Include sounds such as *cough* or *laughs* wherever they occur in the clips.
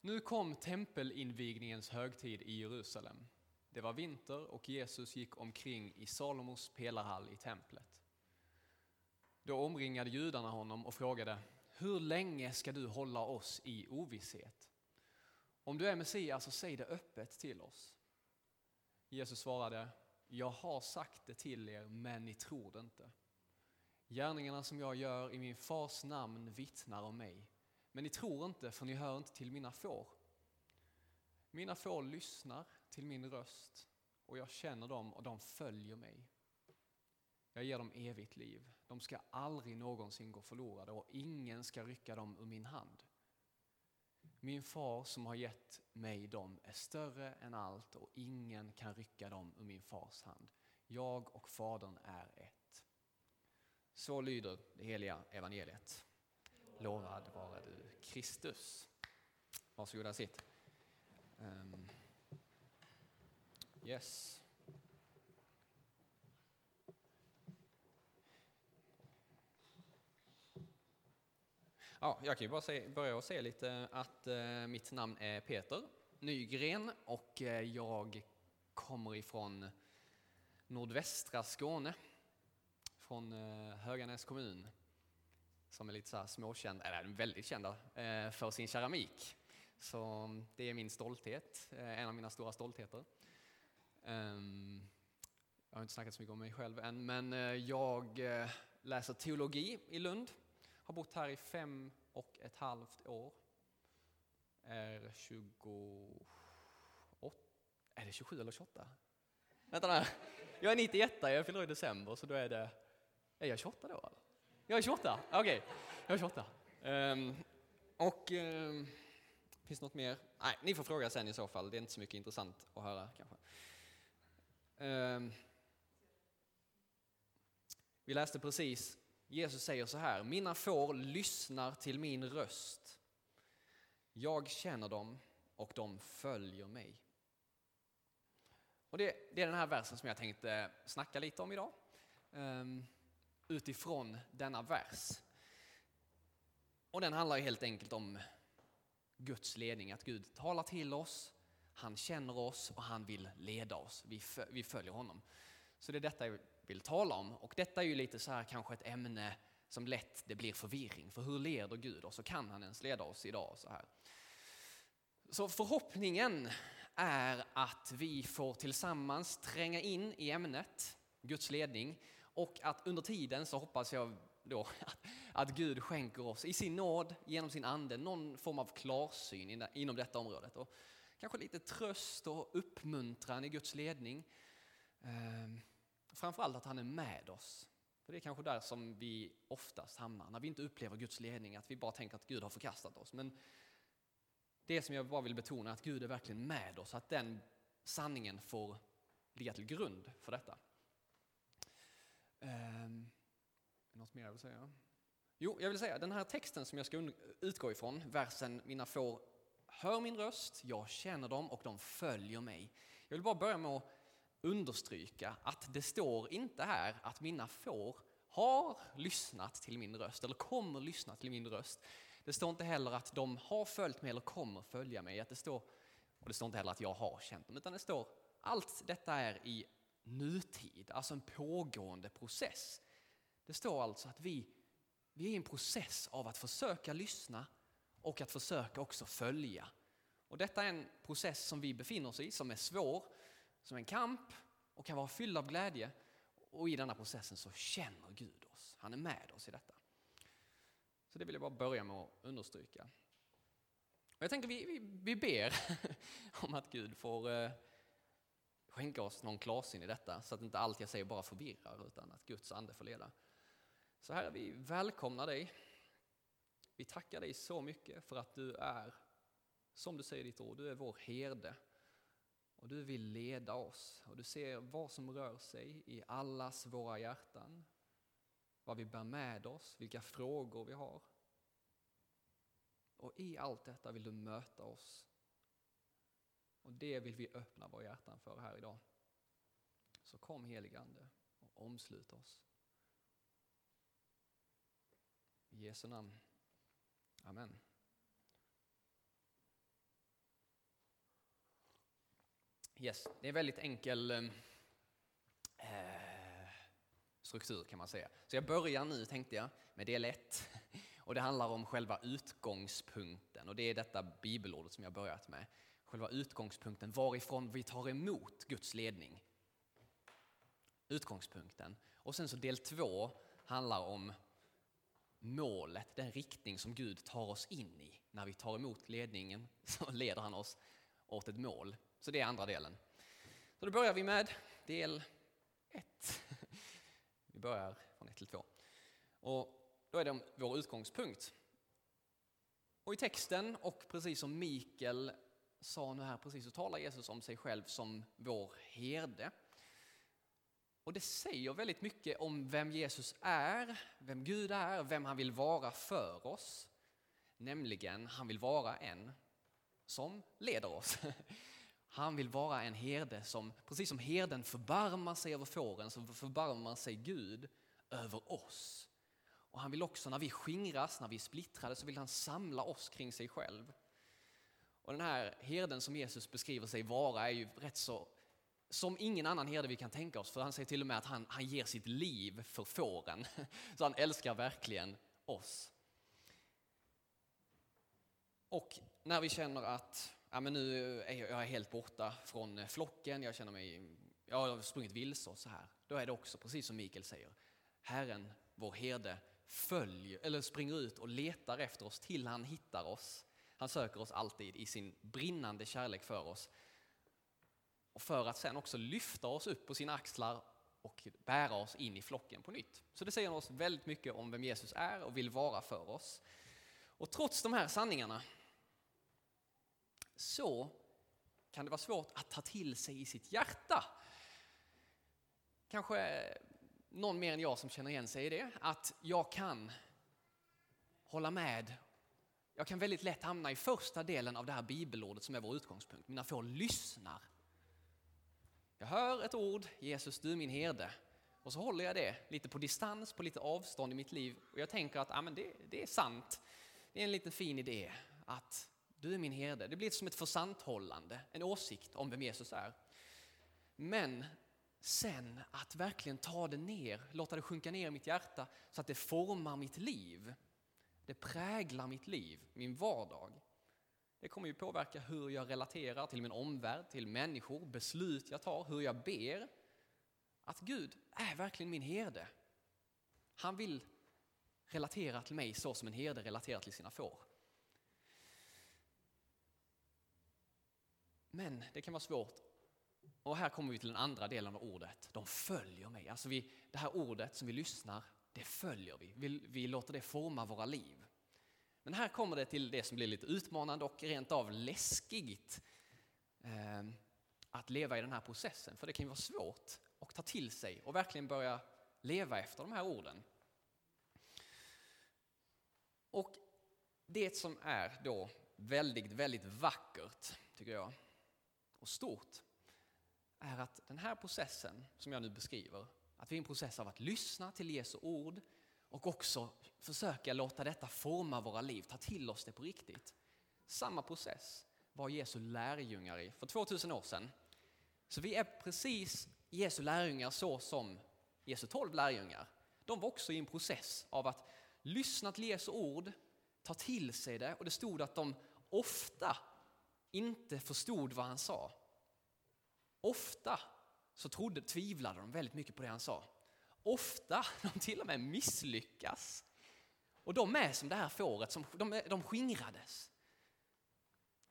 Nu kom tempelinvigningens högtid i Jerusalem. Det var vinter och Jesus gick omkring i Salomos pelarhall i templet. Då omringade judarna honom och frågade, hur länge ska du hålla oss i ovisshet? Om du är Messias så säg det öppet till oss. Jesus svarade, jag har sagt det till er men ni tror det inte. Gärningarna som jag gör i min fars namn vittnar om mig. Men ni tror inte för ni hör inte till mina får. Mina får lyssnar till min röst och jag känner dem och de följer mig. Jag ger dem evigt liv. De ska aldrig någonsin gå förlorade och ingen ska rycka dem ur min hand. Min far som har gett mig dem är större än allt och ingen kan rycka dem ur min fars hand. Jag och Fadern är ett. Så lyder det heliga evangeliet. Lovad vare du Kristus. Varsågoda sitt. Um, yes. Ja, jag kan ju bara se, börja och säga lite att eh, mitt namn är Peter Nygren och eh, jag kommer ifrån nordvästra Skåne, från eh, Höganäs kommun, som är lite så här småkänd, eller väldigt kända, eh, för sin keramik. Så det är min stolthet, eh, en av mina stora stoltheter. Ehm, jag har inte snackat så mycket om mig själv än, men eh, jag läser teologi i Lund har bott här i fem och ett halvt år. Är 28... Är det 27 eller 28? Vänta nu. Jag är 91, jag fyller i december, så då är det... Är jag 28 då? Eller? Jag är 28, okej. Okay. Jag är 28. Um, ehm, och... Um, finns det något mer? Nej, ni får fråga sen i så fall. Det är inte så mycket intressant att höra kanske. Um, vi läste precis Jesus säger så här, mina får lyssnar till min röst. Jag känner dem och de följer mig. Och det, det är den här versen som jag tänkte snacka lite om idag. Um, utifrån denna vers. Och den handlar helt enkelt om Guds ledning, att Gud talar till oss, han känner oss och han vill leda oss. Vi, följer honom. Så det är detta jag vill tala om. Och detta är ju lite så här kanske ett ämne som lätt det blir förvirring. För hur leder Gud oss och kan han ens leda oss idag? Så, här. så förhoppningen är att vi får tillsammans tränga in i ämnet Guds ledning och att under tiden så hoppas jag då *laughs* att Gud skänker oss i sin nåd genom sin ande någon form av klarsyn inom detta området. Och kanske lite tröst och uppmuntran i Guds ledning. Ehm, framförallt att han är med oss. För det är kanske där som vi oftast hamnar, när vi inte upplever Guds ledning, att vi bara tänker att Gud har förkastat oss. Men det som jag bara vill betona är att Gud är verkligen med oss, att den sanningen får ligga till grund för detta. Ehm, något mer jag vill säga? Jo, jag vill säga den här texten som jag ska utgå ifrån, versen Mina får hör min röst, jag känner dem och de följer mig. Jag vill bara börja med att understryka att det står inte här att mina får har lyssnat till min röst eller kommer lyssna till min röst. Det står inte heller att de har följt mig eller kommer följa mig. Att det står, och det står inte heller att jag har känt dem, utan det står allt detta är i nutid, alltså en pågående process. Det står alltså att vi, vi är i en process av att försöka lyssna och att försöka också följa. Och detta är en process som vi befinner oss i, som är svår, som en kamp och kan vara fylld av glädje. Och i denna processen så känner Gud oss. Han är med oss i detta. Så det vill jag bara börja med att understryka. Och jag tänker vi, vi, vi ber *laughs* om att Gud får eh, skänka oss någon klarsyn i detta så att inte allt jag säger bara förvirrar utan att Guds ande får leda. Så här vi välkomnar dig. Vi tackar dig så mycket för att du är, som du säger i ditt ord, du är vår herde. Och du vill leda oss och du ser vad som rör sig i allas våra hjärtan. Vad vi bär med oss, vilka frågor vi har. Och i allt detta vill du möta oss. Och det vill vi öppna våra hjärtan för här idag. Så kom heligande och omslut oss. I Jesu namn. Amen. Yes, det är en väldigt enkel eh, struktur kan man säga. Så jag börjar nu tänkte jag med del 1 och det handlar om själva utgångspunkten och det är detta bibelordet som jag börjat med. Själva utgångspunkten, varifrån vi tar emot Guds ledning. Utgångspunkten. Och sen så del två handlar om målet, den riktning som Gud tar oss in i. När vi tar emot ledningen så leder han oss åt ett mål. Så det är andra delen. Så då börjar vi med del ett. Vi börjar från ett till två. Och då är det vår utgångspunkt. Och i texten, och precis som Mikael sa nu här precis, så talar Jesus om sig själv som vår herde. Och det säger väldigt mycket om vem Jesus är, vem Gud är, vem han vill vara för oss. Nämligen, han vill vara en som leder oss. *laughs* Han vill vara en herde som, precis som herden förbarmar sig över fåren, så förbarmar sig Gud över oss. Och han vill också, när vi skingras, när vi är splittrade, så vill han samla oss kring sig själv. Och den här herden som Jesus beskriver sig vara är ju rätt så som ingen annan herde vi kan tänka oss, för han säger till och med att han, han ger sitt liv för fåren. *laughs* Så han älskar verkligen oss. Och när vi känner att ja, men nu är jag helt borta från flocken, jag känner mig, jag har sprungit vilse och så här. Då är det också precis som Mikael säger, Herren, vår herde, följer, eller springer ut och letar efter oss till han hittar oss. Han söker oss alltid i sin brinnande kärlek för oss. Och för att sen också lyfta oss upp på sina axlar och bära oss in i flocken på nytt. Så det säger oss väldigt mycket om vem Jesus är och vill vara för oss. Och trots de här sanningarna så kan det vara svårt att ta till sig i sitt hjärta. Kanske någon mer än jag som känner igen sig i det, att jag kan hålla med. Jag kan väldigt lätt hamna i första delen av det här bibelordet som är vår utgångspunkt. Mina får lyssnar. Jag hör ett ord, Jesus du är min herde. Och så håller jag det lite på distans, på lite avstånd i mitt liv. Och jag tänker att ja, men det, det är sant. Det är en liten fin idé att du är min herde. Det blir som ett försanthållande, en åsikt om vem Jesus är. Men sen att verkligen ta det ner, låta det sjunka ner i mitt hjärta så att det formar mitt liv. Det präglar mitt liv, min vardag. Det kommer ju påverka hur jag relaterar till min omvärld, till människor, beslut jag tar, hur jag ber. Att Gud är verkligen min herde. Han vill relatera till mig så som en herde relaterar till sina får. Men det kan vara svårt. Och här kommer vi till den andra delen av ordet. De följer mig. Alltså vi, det här ordet som vi lyssnar, det följer vi. vi. Vi låter det forma våra liv. Men här kommer det till det som blir lite utmanande och rent av läskigt. Eh, att leva i den här processen. För det kan ju vara svårt att ta till sig och verkligen börja leva efter de här orden. Och det som är då väldigt, väldigt vackert, tycker jag, och stort är att den här processen som jag nu beskriver, att vi är i en process av att lyssna till Jesu ord och också försöka låta detta forma våra liv, ta till oss det på riktigt. Samma process var Jesu lärjungar i för 2000 år sedan. Så vi är precis Jesu lärjungar så som Jesu tolv lärjungar. De var också i en process av att lyssna till Jesu ord, ta till sig det och det stod att de ofta inte förstod vad han sa. Ofta så trodde, tvivlade de väldigt mycket på det han sa. Ofta *laughs* de till och med misslyckas. Och de är som det här fåret, som, de, de skingrades.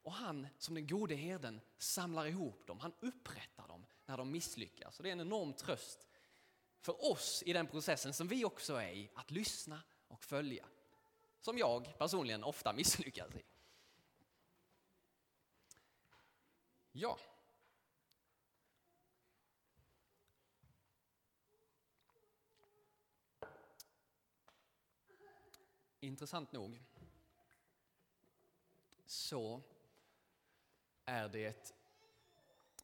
Och han som den gode herden samlar ihop dem, han upprättar dem när de misslyckas. Och det är en enorm tröst för oss i den processen som vi också är i, att lyssna och följa. Som jag personligen ofta misslyckas i. Ja. Intressant nog så är det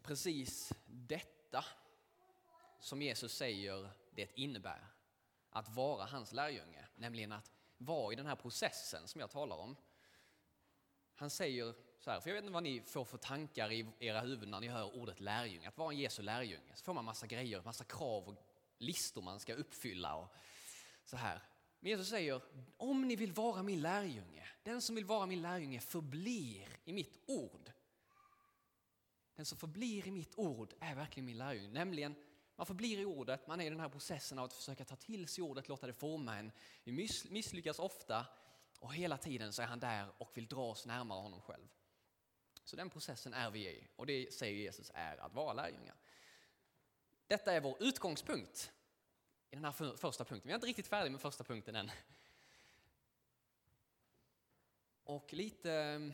precis detta som Jesus säger det innebär att vara hans lärjunge, nämligen att vara i den här processen som jag talar om. Han säger så här, för jag vet inte vad ni får för tankar i era huvuden när ni hör ordet lärjunge. Att vara en Jesu lärjunge, så får man massa grejer, massa krav och listor man ska uppfylla och så här. Men Jesus säger, om ni vill vara min lärjunge, den som vill vara min lärjunge förblir i mitt ord. Den som förblir i mitt ord är verkligen min lärjunge, nämligen man förblir i ordet, man är i den här processen av att försöka ta till sig ordet, låta det forma en. Vi misslyckas ofta och hela tiden så är han där och vill dra oss närmare honom själv. Så den processen är vi i och det säger Jesus är att vara lärjungar. Detta är vår utgångspunkt i den här första punkten. Vi är inte riktigt färdiga med första punkten än. Och lite ehm,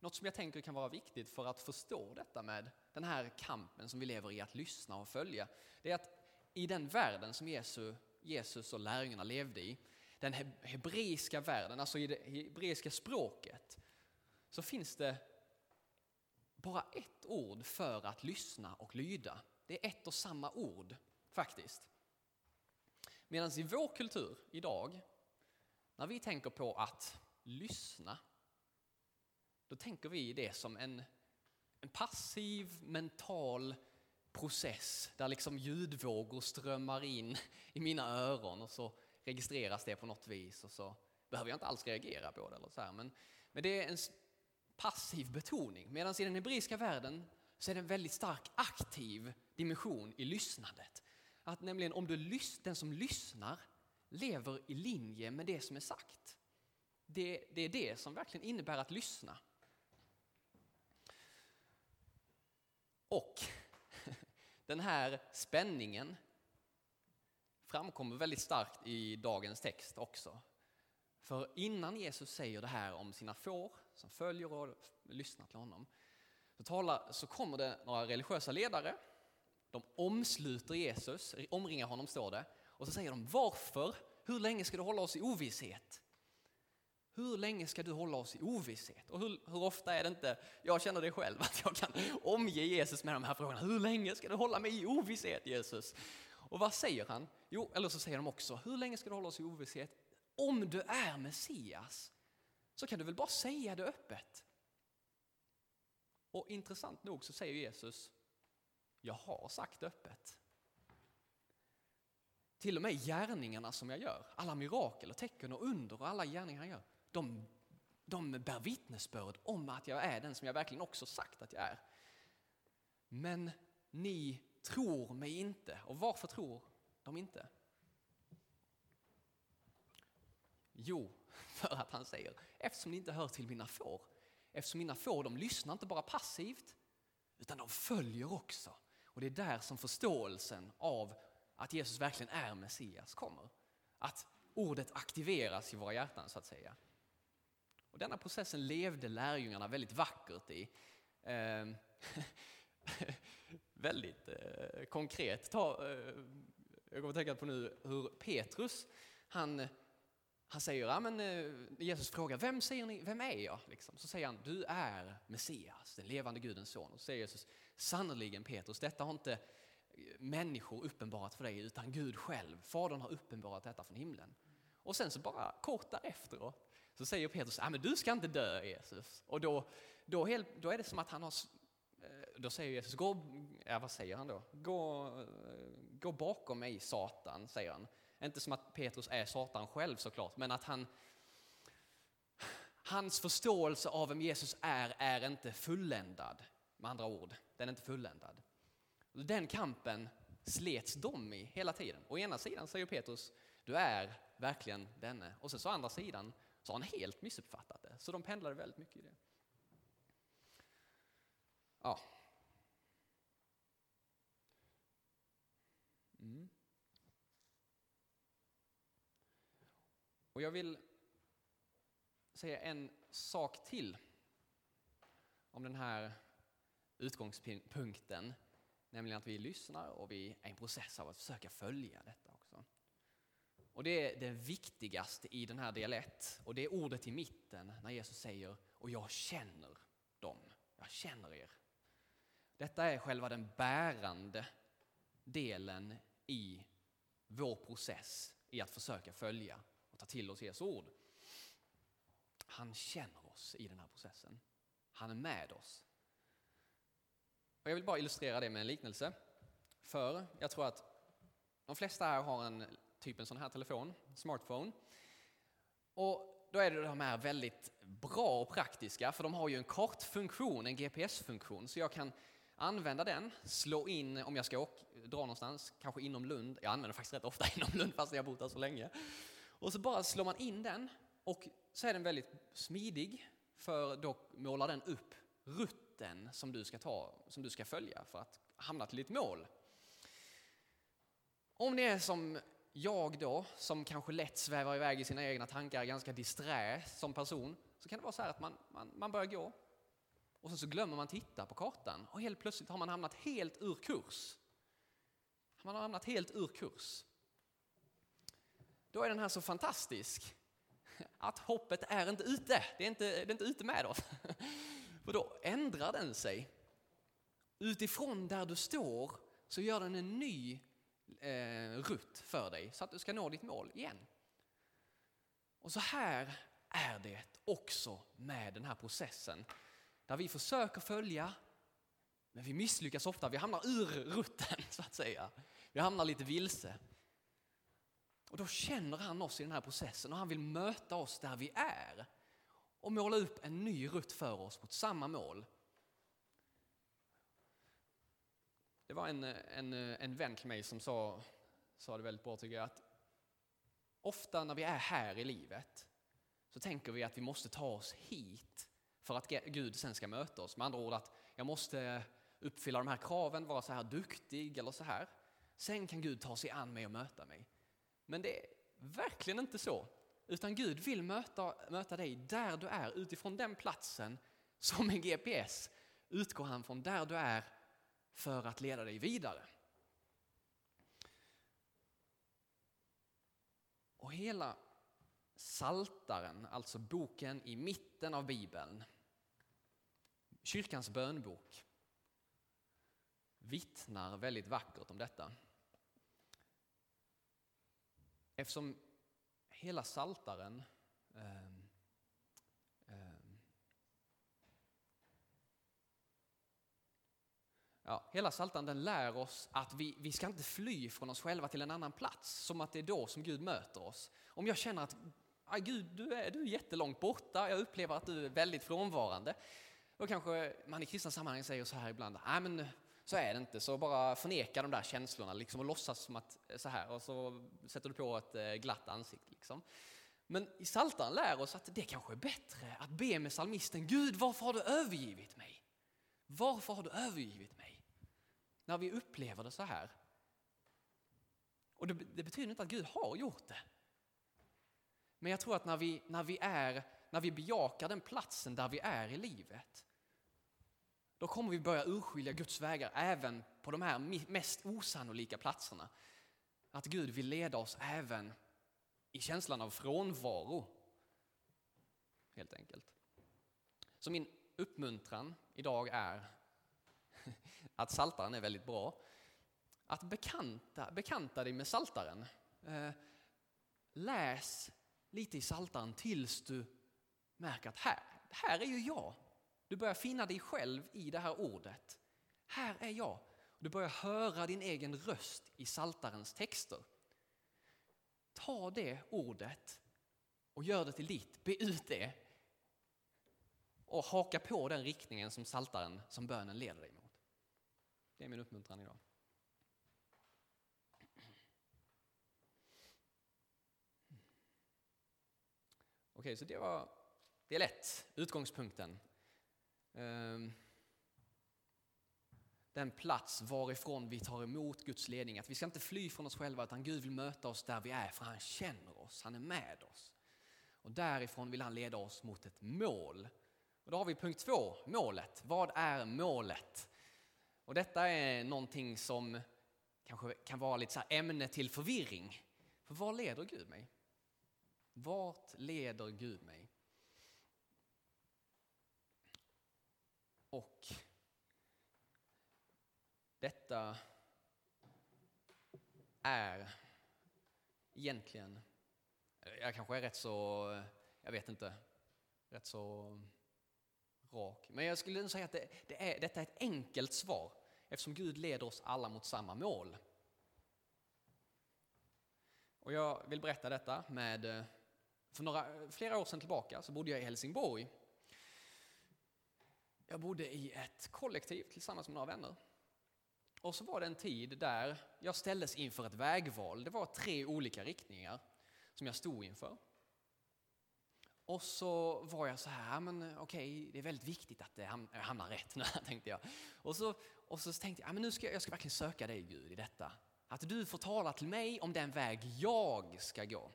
något som jag tänker kan vara viktigt för att förstå detta med den här kampen som vi lever i att lyssna och följa. Det är att i den världen som Jesus och lärjungarna levde i, den hebreiska världen, alltså i det hebreiska språket, så finns det bara ett ord för att lyssna och lyda. Det är ett och samma ord faktiskt. Medan i vår kultur idag, när vi tänker på att lyssna, då tänker vi det som en, en passiv mental process där liksom ljudvågor strömmar in i mina öron och så registreras det på något vis och så behöver jag inte alls reagera på det. Eller så här. Men, men det är en passiv betoning. Medan i den hebreiska världen så är det en väldigt stark aktiv dimension i lyssnandet. Att nämligen om du, den som lyssnar lever i linje med det som är sagt. Det, det är det som verkligen innebär att lyssna. Och *laughs* den här spänningen framkommer väldigt starkt i dagens text också. För innan Jesus säger det här om sina får som följer och lyssnar till honom så, talar, så kommer det några religiösa ledare. De omsluter Jesus, omringar honom står det. Och så säger de varför? Hur länge ska du hålla oss i ovisshet? Hur länge ska du hålla oss i ovisshet? Och hur, hur, ofta är det inte, jag känner det själv, *laughs* att jag kan omge Jesus med de här frågorna. Hur länge ska du hålla mig i ovisshet Jesus? Och vad säger han? Jo, eller så säger de också, hur länge ska du hålla oss i ovisshet? Om du är Messias så kan du väl bara säga det öppet? Och intressant nog så säger Jesus, jag har sagt öppet. Till och med gärningarna som jag gör, alla mirakel och tecken och under och alla gärningar jag gör, de, de bär vittnesbörd om att jag är den som jag verkligen också sagt att jag är. Men ni tror mig inte. Och varför tror de inte? Jo, *laughs* för att han säger, eftersom ni inte hör till mina får. Eftersom mina får, de lyssnar inte bara passivt, utan de följer också. Och det är där som förståelsen av att Jesus verkligen är Messias kommer. Att ordet aktiveras i våra hjärtan så att säga. Och denna processen levde lärjungarna väldigt vackert i. Eh, *laughs* väldigt eh, konkret. Ta, eh, jag kommer att tänka på nu hur Petrus, han, han säger, ja, men, eh, Jesus frågar, vem, säger ni, vem är jag? Liksom. Så säger han, du är Messias, den levande Gudens son. Och så säger Jesus, sannerligen Petrus, detta har inte eh, människor uppenbarat för dig, utan Gud själv. Fadern har uppenbarat detta från himlen. Och sen så bara kort därefter så säger Petrus, ja men du ska inte dö Jesus. Och då, då, helt, då är det som att han har, eh, då säger Jesus, gå, ja, vad säger han då? Gå, gå bakom mig Satan, säger han. Inte som att Petrus är Satan själv såklart, men att han, hans förståelse av vem Jesus är, är inte fulländad. Med andra ord, den är inte fulländad. Den kampen slets de i hela tiden. Å ena sidan säger Petrus, du är verkligen denne. Och sen så å andra sidan så har han helt missuppfattat det. Så de pendlade väldigt mycket i det. Ja. Och jag vill säga en sak till om den här utgångspunkten, nämligen att vi lyssnar och vi är i en process av att försöka följa detta också. Och det är det viktigaste i den här del 1 och det är ordet i mitten när Jesus säger och jag känner dem, jag känner er. Detta är själva den bärande delen i vår process i att försöka följa och ta till oss Jesu ord. Han känner oss i den här processen. Han är med oss. Och jag vill bara illustrera det med en liknelse. För jag tror att de flesta här har en typ en sån här telefon, smartphone. Och då är det de här väldigt bra och praktiska, för de har ju en kortfunktion, en GPS-funktion, så jag kan använda den, slå in om jag ska åka, dra någonstans, kanske inom Lund. Jag använder faktiskt rätt ofta *laughs* inom Lund fast jag har bott där så länge. Och så bara slår man in den och så är den väldigt smidig för då målar den upp rutten som du ska, ta, som du ska följa för att hamna till ditt mål. Om det är som jag då, som kanske lätt svävar iväg i sina egna tankar, ganska disträ som person, så kan det vara så här att man, man, man börjar gå och sen så glömmer man titta på kartan och helt plötsligt har man hamnat helt ur kurs. Man har hamnat helt ur kurs. Då är den här så fantastisk att hoppet är inte ute. Det är inte, det är inte ute med oss. För då ändrar den sig. Utifrån där du står så gör den en ny eh, rutt för dig så att du ska nå ditt mål igen. Och så här är det också med den här processen där vi försöker följa men vi misslyckas ofta, vi hamnar ur rutten så att säga. Vi hamnar lite vilse. Och då känner han oss i den här processen och han vill möta oss där vi är och måla upp en ny rutt för oss mot samma mål. Det var en, en, en vän till mig som sa, sa det väldigt bra tycker jag, att ofta när vi är här i livet så tänker vi att vi måste ta oss hit för att Gud sen ska möta oss. Med andra ord att jag måste uppfylla de här kraven, vara så här duktig eller så här. Sen kan Gud ta sig an mig och möta mig. Men det är verkligen inte så. Utan Gud vill möta, möta dig där du är utifrån den platsen som en GPS utgår han från där du är för att leda dig vidare. Och hela Saltaren, alltså boken i mitten av Bibeln, kyrkans bönbok, vittnar väldigt vackert om detta. Eftersom hela saltaren eh, eh, Ja, hela Saltan den lär oss att vi, vi ska inte fly från oss själva till en annan plats, som att det är då som Gud möter oss. Om jag känner att Gud, du är, du är jättelångt borta, jag upplever att du är väldigt frånvarande, då kanske man i kristna sammanhang säger så här ibland, nej men så är det inte, så bara förneka de där känslorna liksom, och låtsas som att eh, så här och så sätter du på ett eh, glatt ansikte. Liksom. Men i Psaltaren lär oss att det kanske är bättre att be med salmisten, Gud varför har du övergivit mig? Varför har du övergivit mig? När vi upplever det så här. Och det, det betyder inte att Gud har gjort det. Men jag tror att när vi, när vi, är, när vi bejakar den platsen där vi är i livet då kommer vi börja urskilja Guds vägar även på de här mest osannolika platserna. Att Gud vill leda oss även i känslan av frånvaro. Helt enkelt. Så min uppmuntran idag är *laughs* att saltaren är väldigt bra. Att bekanta, bekanta dig med saltaren. Eh, läs lite i saltaren tills du märker att här, här är ju jag. Du börjar finna dig själv i det här ordet. Här är jag. Du börjar höra din egen röst i saltarens texter. Ta det ordet och gör det till ditt. Be ut det och haka på den riktningen som saltaren, som bönen leder dig mot. Det är min uppmuntran idag. Okej, så det var del ett, utgångspunkten. Ehm, den plats varifrån vi tar emot Guds ledning. Att vi ska inte fly från oss själva utan Gud vill möta oss där vi är för han känner oss, han är med oss. Och därifrån vill han leda oss mot ett mål. Och då har vi punkt två, målet. Vad är målet? Och detta är någonting som kanske kan vara lite så ämne till förvirring. För var leder Gud mig? Vart leder Gud mig? Och detta är egentligen, jag kanske är rätt så, jag vet inte, rätt så rak. Men jag skulle säga att det, det är, detta är ett enkelt svar eftersom Gud leder oss alla mot samma mål. Och jag vill berätta detta med, för några, flera år sedan tillbaka så bodde jag i Helsingborg. Jag bodde i ett kollektiv tillsammans med några vänner. Och så var det en tid där jag ställdes inför ett vägval. Det var tre olika riktningar som jag stod inför. Och så var jag så här, men okej, det är väldigt viktigt att det hamnar rätt nu, *laughs* tänkte jag. Och så, och så tänkte jag, men nu ska jag, jag ska verkligen söka dig Gud i detta. Att du får tala till mig om den väg jag ska gå.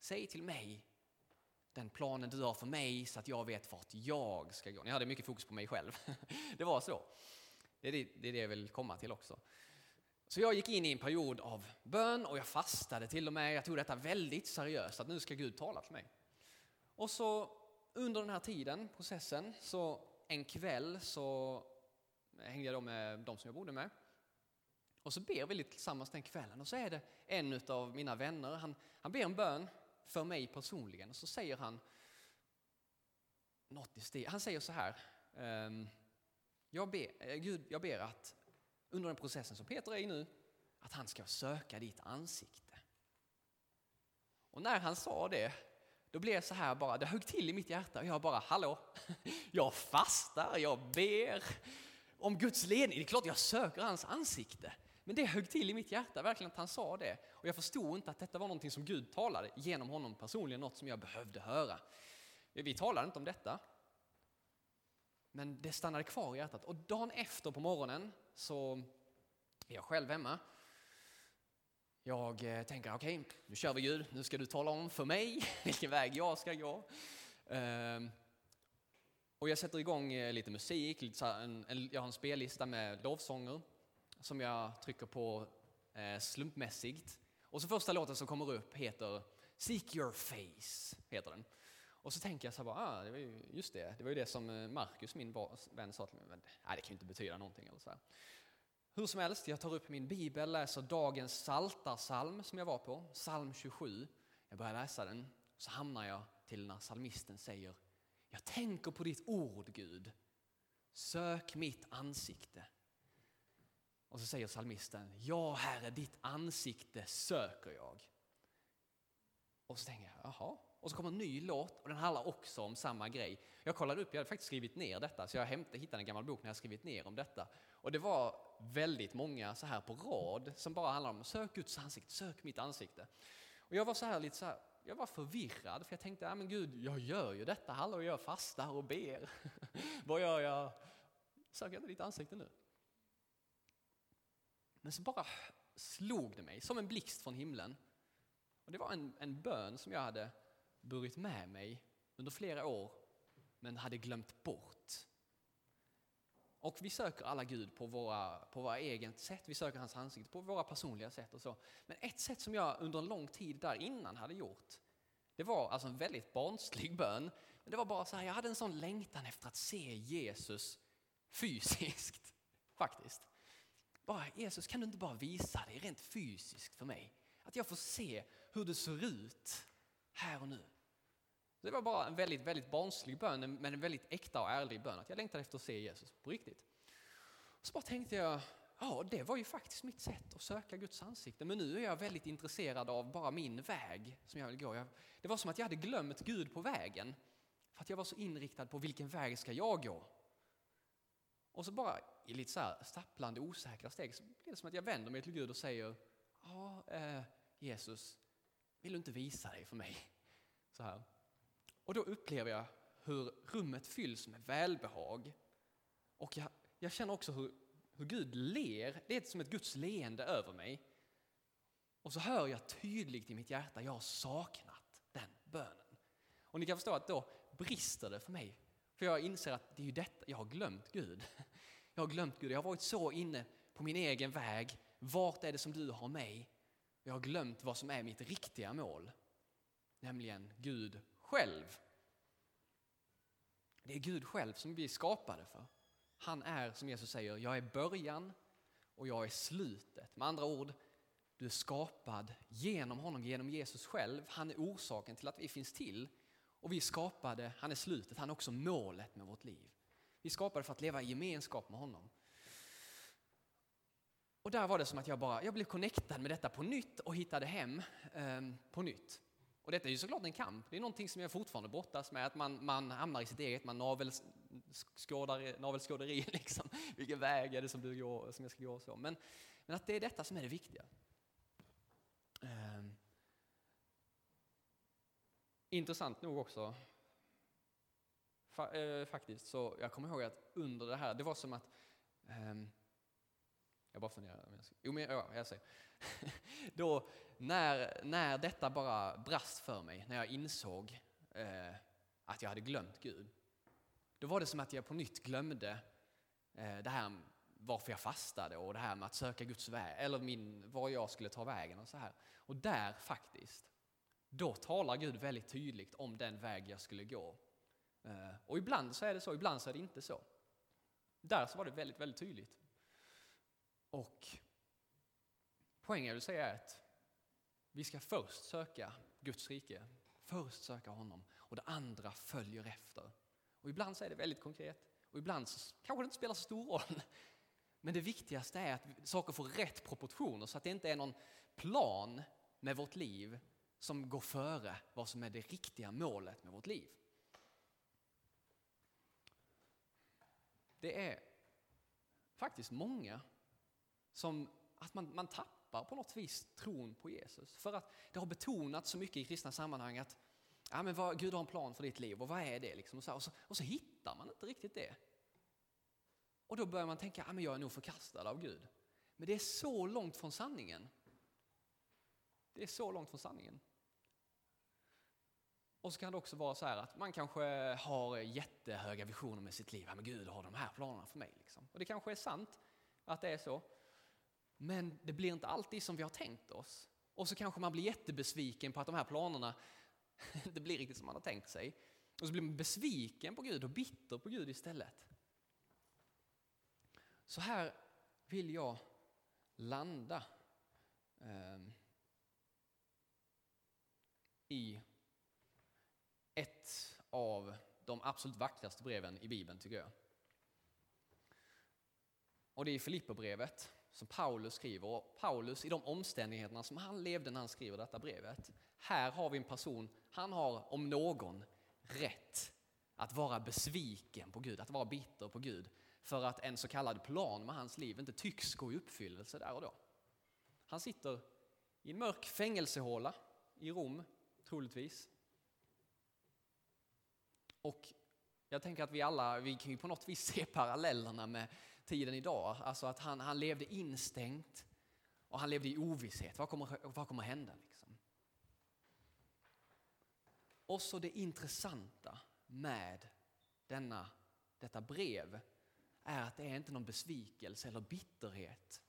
Säg till mig den planen du har för mig så att jag vet vart jag ska gå. Ni hade mycket fokus på mig själv. *laughs* Det var så. Det är det, det är det jag vill komma till också. Så jag gick in i en period av bön och jag fastade till och med. Jag tog detta väldigt seriöst, att nu ska Gud tala till mig. Och så under den här tiden, processen, så en kväll så hängde jag då med de som jag bodde med. Och så ber vi lite tillsammans den kvällen och så är det en av mina vänner, han, han ber en bön för mig personligen och så säger han något i stil, han säger så här, ehm, jag ber, eh, Gud, jag ber att under den processen som Peter är i nu, att han ska söka ditt ansikte. Och när han sa det, då blev jag så här bara, det högg till i mitt hjärta och jag bara, hallå, *laughs* jag fastar, jag ber om Guds ledning. Det är klart jag söker hans ansikte. Men det högg till i mitt hjärta, verkligen att han sa det. Och jag förstod inte att detta var någonting som Gud talade genom honom personligen, något som jag behövde höra. Vi talade inte om detta. Men det stannade kvar i hjärtat. Och dagen efter på morgonen så är jag själv hemma. Jag eh, tänker, okej, okay, nu kör vi Gud. Nu ska du tala om för mig *laughs* vilken väg jag ska gå. Ehm, och jag sätter igång eh, lite musik, jag har en spellista med lovsånger som jag trycker på eh, slumpmässigt. Och så första låten som kommer upp heter Seek your face. Heter den. Och så tänker jag så här bara, ah, det var ju, just det, det var ju det som eh, Marcus, min vän, sa till mig. Men nej, det kan ju inte betyda någonting. Eller så här. Hur som helst, jag tar upp min bibel, läser dagens saltarsalm som jag var på, psalm 27. Jag börjar läsa den, så hamnar jag till när salmisten säger Jag tänker på ditt ord, Gud. Sök mitt ansikte. Och så säger salmisten, ja Herre, ditt ansikte söker jag. Och så tänker jag, jaha. Och så kommer en ny låt och den handlar också om samma grej. Jag kollade upp, jag hade faktiskt skrivit ner detta, så jag hämtade, hittade en gammal bok när jag skrivit ner om detta. Och det var väldigt många så här på rad som bara handlar om sök Guds ansikte, sök mitt ansikte. Och jag var så här lite så här, jag var förvirrad för jag tänkte, ja men Gud, jag gör ju detta, hallå jag fastar och ber. *laughs* Vad gör jag? Söker jag inte ditt ansikte nu? Men så bara slog det mig som en blixt från himlen. Och Det var en, en bön som jag hade burit med mig under flera år men hade glömt bort. Och vi söker alla Gud på våra, på våra eget sätt, vi söker hans ansikte på våra personliga sätt och så. Men ett sätt som jag under en lång tid där innan hade gjort, det var alltså en väldigt barnslig bön. Men det var bara så här, jag hade en sån längtan efter att se Jesus fysiskt, *laughs* faktiskt. Bara, Jesus, kan du inte bara visa dig rent fysiskt för mig? Att jag får se hur det ser ut här och nu. Det var bara en väldigt, väldigt barnslig bön, men en väldigt äkta och ärlig bön. Att jag längtade efter att se Jesus på riktigt. Så bara tänkte jag, ja det var ju faktiskt mitt sätt att söka Guds ansikte. Men nu är jag väldigt intresserad av bara min väg som jag vill gå. det var som att jag hade glömt Gud på vägen. För att jag var så inriktad på vilken väg ska jag gå? Och så bara i lite så här stapplande osäkra steg så blir det som att jag vänder mig till Gud och säger Ja, eh, Jesus, vill du inte visa dig för mig? Så här. Och då upplever jag hur rummet fylls med välbehag. Och jag, jag känner också hur, hur Gud ler, det är som ett Guds leende över mig. Och så hör jag tydligt i mitt hjärta, jag har saknat den bönen. Och ni kan förstå att då brister det för mig. För jag inser att det är ju detta, jag har glömt Gud. Jag har glömt Gud, jag har varit så inne på min egen väg. Vart är det som du har mig? Jag har glömt vad som är mitt riktiga mål. Nämligen Gud själv. Det är Gud själv som vi är skapade för. Han är, som Jesus säger, jag är början och jag är slutet. Med andra ord, du är skapad genom honom, genom Jesus själv. Han är orsaken till att vi finns till. Och vi är skapade, han är slutet, han är också målet med vårt liv. Vi skapade för att leva i gemenskap med honom. Och där var det som att jag bara, jag blev connectad med detta på nytt och hittade hem eh, på nytt. Och detta är ju såklart en kamp. Det är någonting som jag fortfarande brottas med, att man, man hamnar i sitt eget, man navelskådar, navelskåderi *laughs* liksom. Vilken väg är det som, du går, som jag ska gå? Så. Men, men att det är detta som är det viktiga. Eh, intressant nog också, fa, eh, faktiskt, så jag kommer ihåg att under det här, det var som att eh, jag bara funderar. Jo, men ja, jag säger. *laughs* Då, när, när detta bara brast för mig, när jag insåg eh, att jag hade glömt Gud, då var det som att jag på nytt glömde eh, det här varför jag fastade och det här med att söka Guds väg, eller min, var jag skulle ta vägen och så här. Och där faktiskt, då talar Gud väldigt tydligt om den väg jag skulle gå. Eh, och ibland så är det så, ibland så är det inte så. Där så var det väldigt, väldigt tydligt. Och poängen jag vill säga är att vi ska först söka Guds rike, först söka honom och det andra följer efter. Och ibland så är det väldigt konkret och ibland så kanske det inte spelar så stor roll. *laughs* Men det viktigaste är att saker får rätt proportioner så att det inte är någon plan med vårt liv som går före vad som är det riktiga målet med vårt liv. Det är faktiskt många som att man, man tappar på något vis tron på Jesus. För att det har betonats så mycket i kristna sammanhang att ja, men vad, Gud har en plan för ditt liv och vad är det? Liksom? Och, så, och, så, och så hittar man inte riktigt det. Och då börjar man tänka att ja, jag är nog förkastad av Gud. Men det är så långt från sanningen. Det är så långt från sanningen. Och så kan det också vara så här att man kanske har jättehöga visioner med sitt liv. Ja, men Gud har de här planerna för mig. Liksom. Och det kanske är sant att det är så. Men det blir inte alltid som vi har tänkt oss. Och så kanske man blir jättebesviken på att de här planerna *laughs* inte blir riktigt som man har tänkt sig. Och så blir man besviken på Gud och bitter på Gud istället. Så här vill jag landa eh, i av de absolut vackraste breven i Bibeln tycker jag. Och det är Filipperbrevet som Paulus skriver. Och Paulus i de omständigheterna som han levde när han skriver detta brevet. Här har vi en person, han har om någon rätt att vara besviken på Gud, att vara bitter på Gud. För att en så kallad plan med hans liv inte tycks gå i uppfyllelse där och då. Han sitter i en mörk fängelsehåla i Rom, troligtvis. Och jag tänker att vi alla, vi kan ju på något vis *laughs* se parallellerna med tiden idag. Alltså att han, han levde instängt och han levde i ovisshet. Vad kommer, vad kommer hända? Liksom? Och så det intressanta med denna, detta brev är att det är inte någon besvikelse eller bitterhet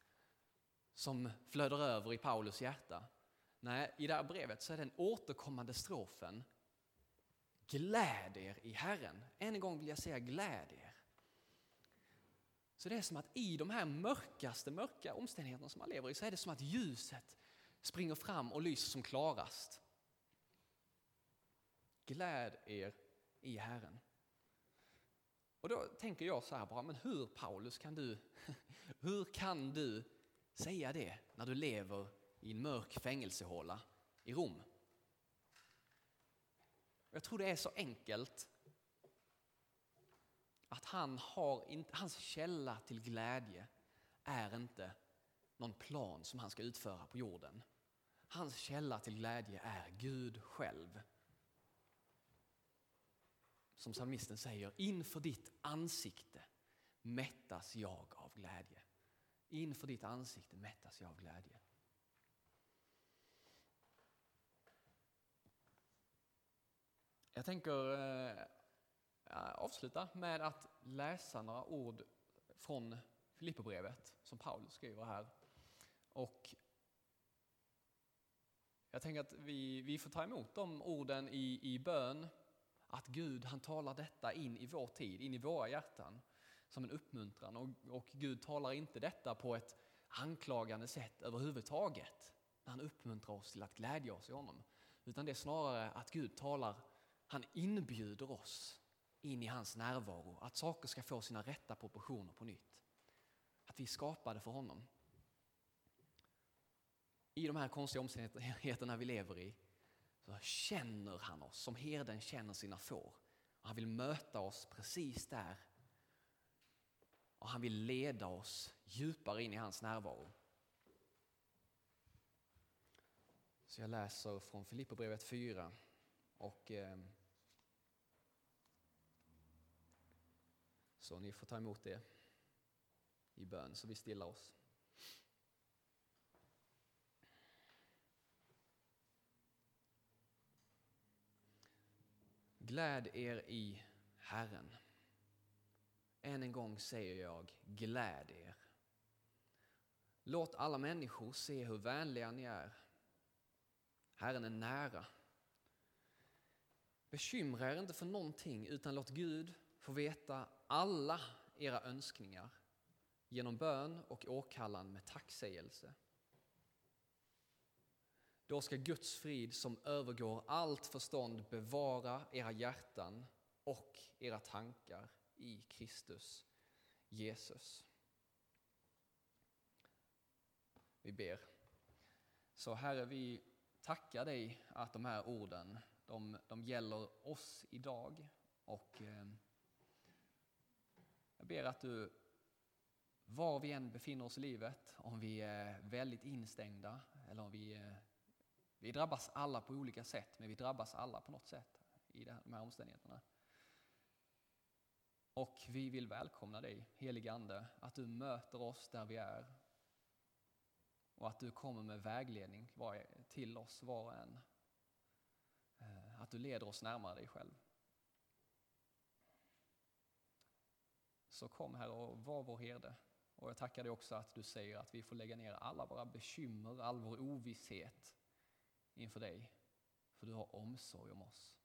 som flödar över i Paulus hjärta. Nej, i det här brevet så är den återkommande strofen Gläd er i Herren. Än en gång vill jag säga gläd er. Så det är som att i de här mörkaste mörka omständigheterna som man lever i så är det som att ljuset springer fram och lyser som klarast. Gläd er i Herren. Och då tänker jag så här bara, men hur Paulus kan du, *laughs* hur kan du säga det när du lever i en mörk fängelsehåla i Rom? Jag tror det är så enkelt att han har inte, hans källa till glädje är inte någon plan som han ska utföra på jorden. Hans källa till glädje är Gud själv. Som psalmisten säger, inför ditt ansikte mättas jag av glädje. Inför ditt ansikte mättas jag av glädje. Jag tänker eh, avsluta med att läsa några ord från Filipperbrevet som Paulus skriver här. Och jag tänker att vi, vi får ta emot de orden i, i bön, att Gud han talar detta in i vår tid, in i våra hjärtan som en uppmuntran. Och, och Gud talar inte detta på ett anklagande sätt överhuvudtaget när han uppmuntrar oss till att glädja oss i honom. Utan det är snarare att Gud talar, han inbjuder oss in i hans närvaro, att saker ska få sina rätta proportioner på nytt. Att vi är skapade för honom. I de här konstiga omständigheterna vi lever i så känner han oss som herden känner sina får. Och han vill möta oss precis där. Och han vill leda oss djupare in i hans närvaro. Så jag läser från Filipperbrevet 4 och eh, så ni får ta emot det i bön så vi stillar oss. Gläd er i Herren. Än en gång säger jag, gläd er. Låt alla människor se hur vänliga ni är. Herren är nära. Bekymra er inte för någonting utan låt Gud få veta alla era önskningar genom bön och åkallan med tacksägelse. Då ska Guds frid som övergår allt förstånd bevara era hjärtan och era tankar i Kristus Jesus. Vi ber. Så Herre, vi tackar dig att de här orden, de, de gäller oss idag. Och eh, jag ber att du, var vi än befinner oss i livet, om vi är väldigt instängda eller om vi eh, vi drabbas alla på olika sätt, men vi drabbas alla på något sätt i de här omständigheterna. Och vi vill välkomna dig, helige Ande, att du möter oss där vi är. Och att du kommer med vägledning till oss var och en. Att du leder oss närmare dig själv. Så kom här och var vår herde. Och jag tackar dig också att du säger att vi får lägga ner alla våra bekymmer, all vår ovisshet inför dig, för du har omsorg om oss.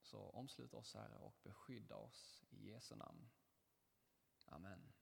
Så omslut oss, Herre, och beskydda oss i Jesu namn. Amen.